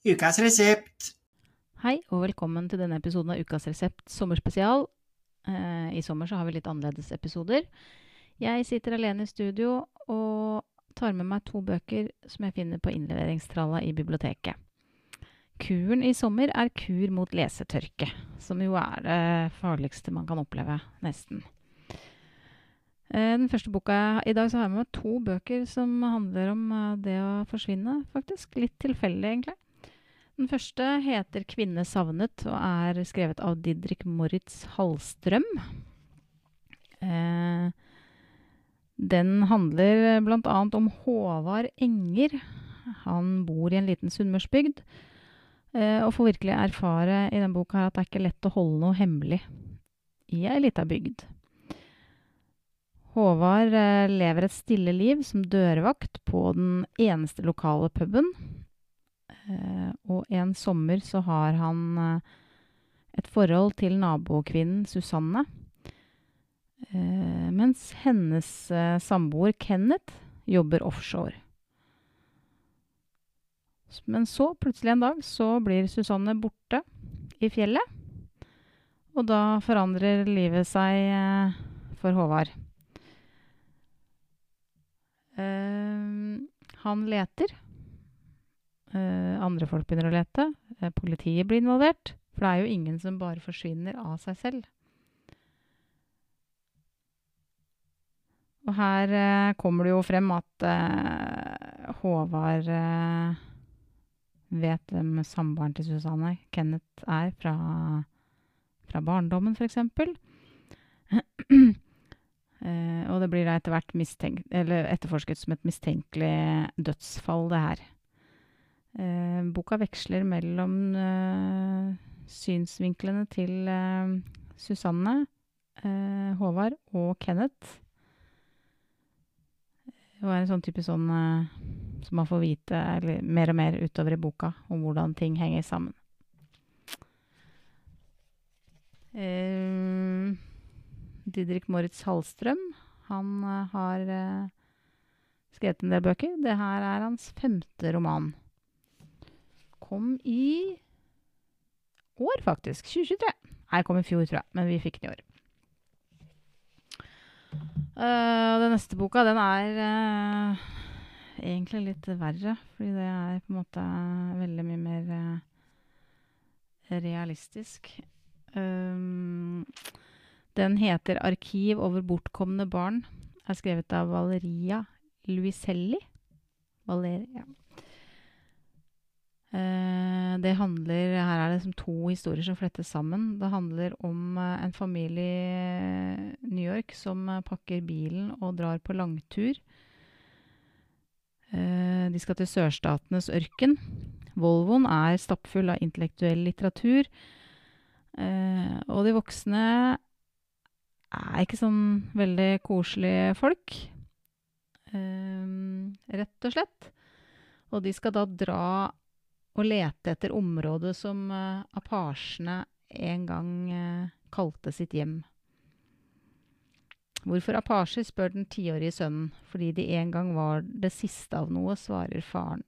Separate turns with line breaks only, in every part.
Ukas resept.
Hei, og velkommen til denne episoden av Ukas resept sommerspesial. Eh, I sommer så har vi litt annerledes episoder. Jeg sitter alene i studio og tar med meg to bøker som jeg finner på innleveringstralla i biblioteket. Kuren i sommer er kur mot lesetørke, som jo er det farligste man kan oppleve, nesten. Eh, Den første boka I dag så har jeg med meg to bøker som handler om eh, det å forsvinne, faktisk. Litt tilfeldig, egentlig. Den første heter 'Kvinne savnet' og er skrevet av Didrik Moritz Hallstrøm. Eh, den handler bl.a. om Håvard Enger. Han bor i en liten sunnmørsbygd. Eh, og får virkelig erfare i den boka at det er ikke lett å holde noe hemmelig i ei lita bygd. Håvard eh, lever et stille liv som dørvakt på den eneste lokale puben. Eh, og en sommer så har han eh, et forhold til nabokvinnen Susanne. Eh, mens hennes samboer Kenneth jobber offshore. Men så, plutselig en dag, så blir Susanne borte i fjellet. Og da forandrer livet seg for Håvard. Han leter. Eh, andre folk begynner å lete. Eh, politiet blir involvert. For det er jo ingen som bare forsvinner av seg selv. Og her eh, kommer det jo frem at eh, Håvard eh, vet hvem samboeren til Susanne, Kenneth, er fra, fra barndommen, f.eks. eh, og det blir da etter hvert etterforsket som et mistenkelig dødsfall, det her. Eh, boka veksler mellom eh, synsvinklene til eh, Susanne, Håvard og Kenneth. Det var en sånn type sånn som man får vite eller, mer og mer utover i boka, om hvordan ting henger sammen. Eh, Didrik Moritz Hallstrøm, han eh, har eh, skrevet en del bøker. Det her er hans femte roman. Kom i år, faktisk. 2023. Nei, kom i fjor, tror jeg, men vi fikk den i år. Uh, den neste boka, den er uh, egentlig litt verre, fordi det er på en måte veldig mye mer uh, realistisk. Um, den heter 'Arkiv over bortkomne barn'. Er skrevet av Valeria Luiselli. Valeria. Eh, det handler Her er det liksom to historier som flettes sammen. Det handler om eh, en familie i New York som eh, pakker bilen og drar på langtur. De skal til sørstatenes ørken. Volvoen er stappfull av intellektuell litteratur. Og de voksne er ikke sånn veldig koselige folk. Rett og slett. Og de skal da dra og lete etter området som uh, apasjene en gang uh, kalte sitt hjem. Hvorfor apasjer, spør den tiårige sønnen. Fordi de en gang var det siste av noe, svarer faren.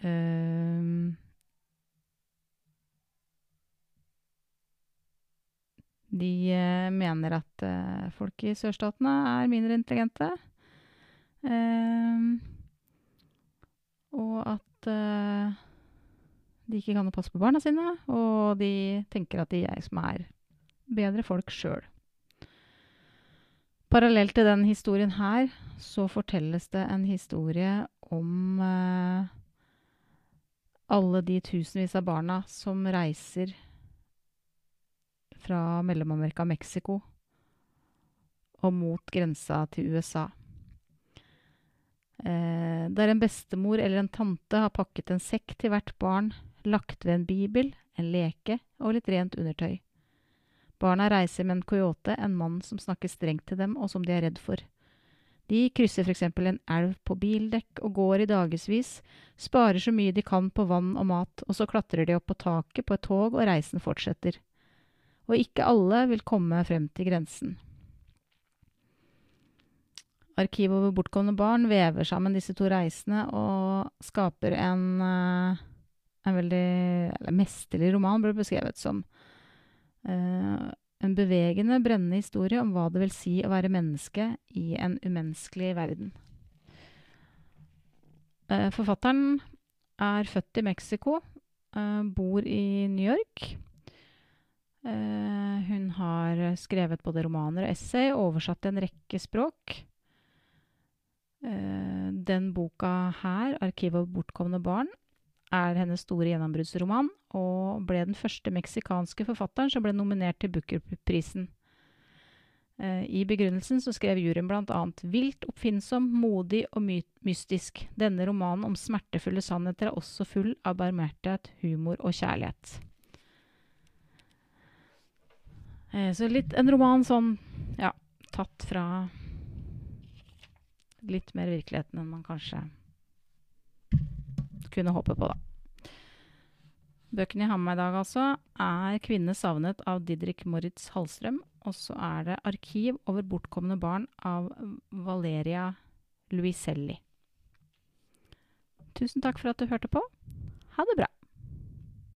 Uh, de eh, mener at eh, folk i sørstatene er mindre intelligente. Ehm. Og at uh, de ikke kan passe på barna sine, og de tenker at de er som er bedre folk sjøl. Parallelt til den historien her, så fortelles det en historie om uh, alle de tusenvis av barna som reiser fra Mellom-Amerika og Mexico og mot grensa til USA. Eh, der en bestemor eller en tante har pakket en sekk til hvert barn, lagt ved en bibel, en leke og litt rent undertøy. Barna reiser med en coyote, en mann som snakker strengt til dem og som de er redd for. De krysser eksempel en elv på bildekk og går i dagevis, sparer så mye de kan på vann og mat, og så klatrer de opp på taket på et tog og reisen fortsetter. Og ikke alle vil komme frem til grensen. Arkivet over bortkomne barn vever sammen disse to reisene og skaper en, eh, en veldig eller mesterlig roman, ble beskrevet som. Eh, en bevegende, brennende historie om hva det vil si å være menneske i en umenneskelig verden. Eh, forfatteren er født i Mexico, bor i New York. Hun har skrevet både romaner og essay, oversatt til en rekke språk. Eh, den boka her, 'Arkiv over bortkomne barn', er hennes store gjennombruddsroman, og ble den første meksikanske forfatteren som ble nominert til Booker-prisen. Eh, I begrunnelsen så skrev juryen bl.a.: Vilt, oppfinnsom, modig og my mystisk. Denne romanen om smertefulle sannheter er også full av barmhjertighet, humor og kjærlighet. Eh, så litt en roman sånn, ja, tatt fra litt mer virkeligheten enn man kanskje kunne håpe på, da. Bøkene jeg har med meg i dag, altså, er 'Kvinne savnet' av Didrik Moritz Hallstrøm. Og så er det 'Arkiv over bortkomne barn' av Valeria Luiselli. Tusen takk for at du hørte på. Ha det bra.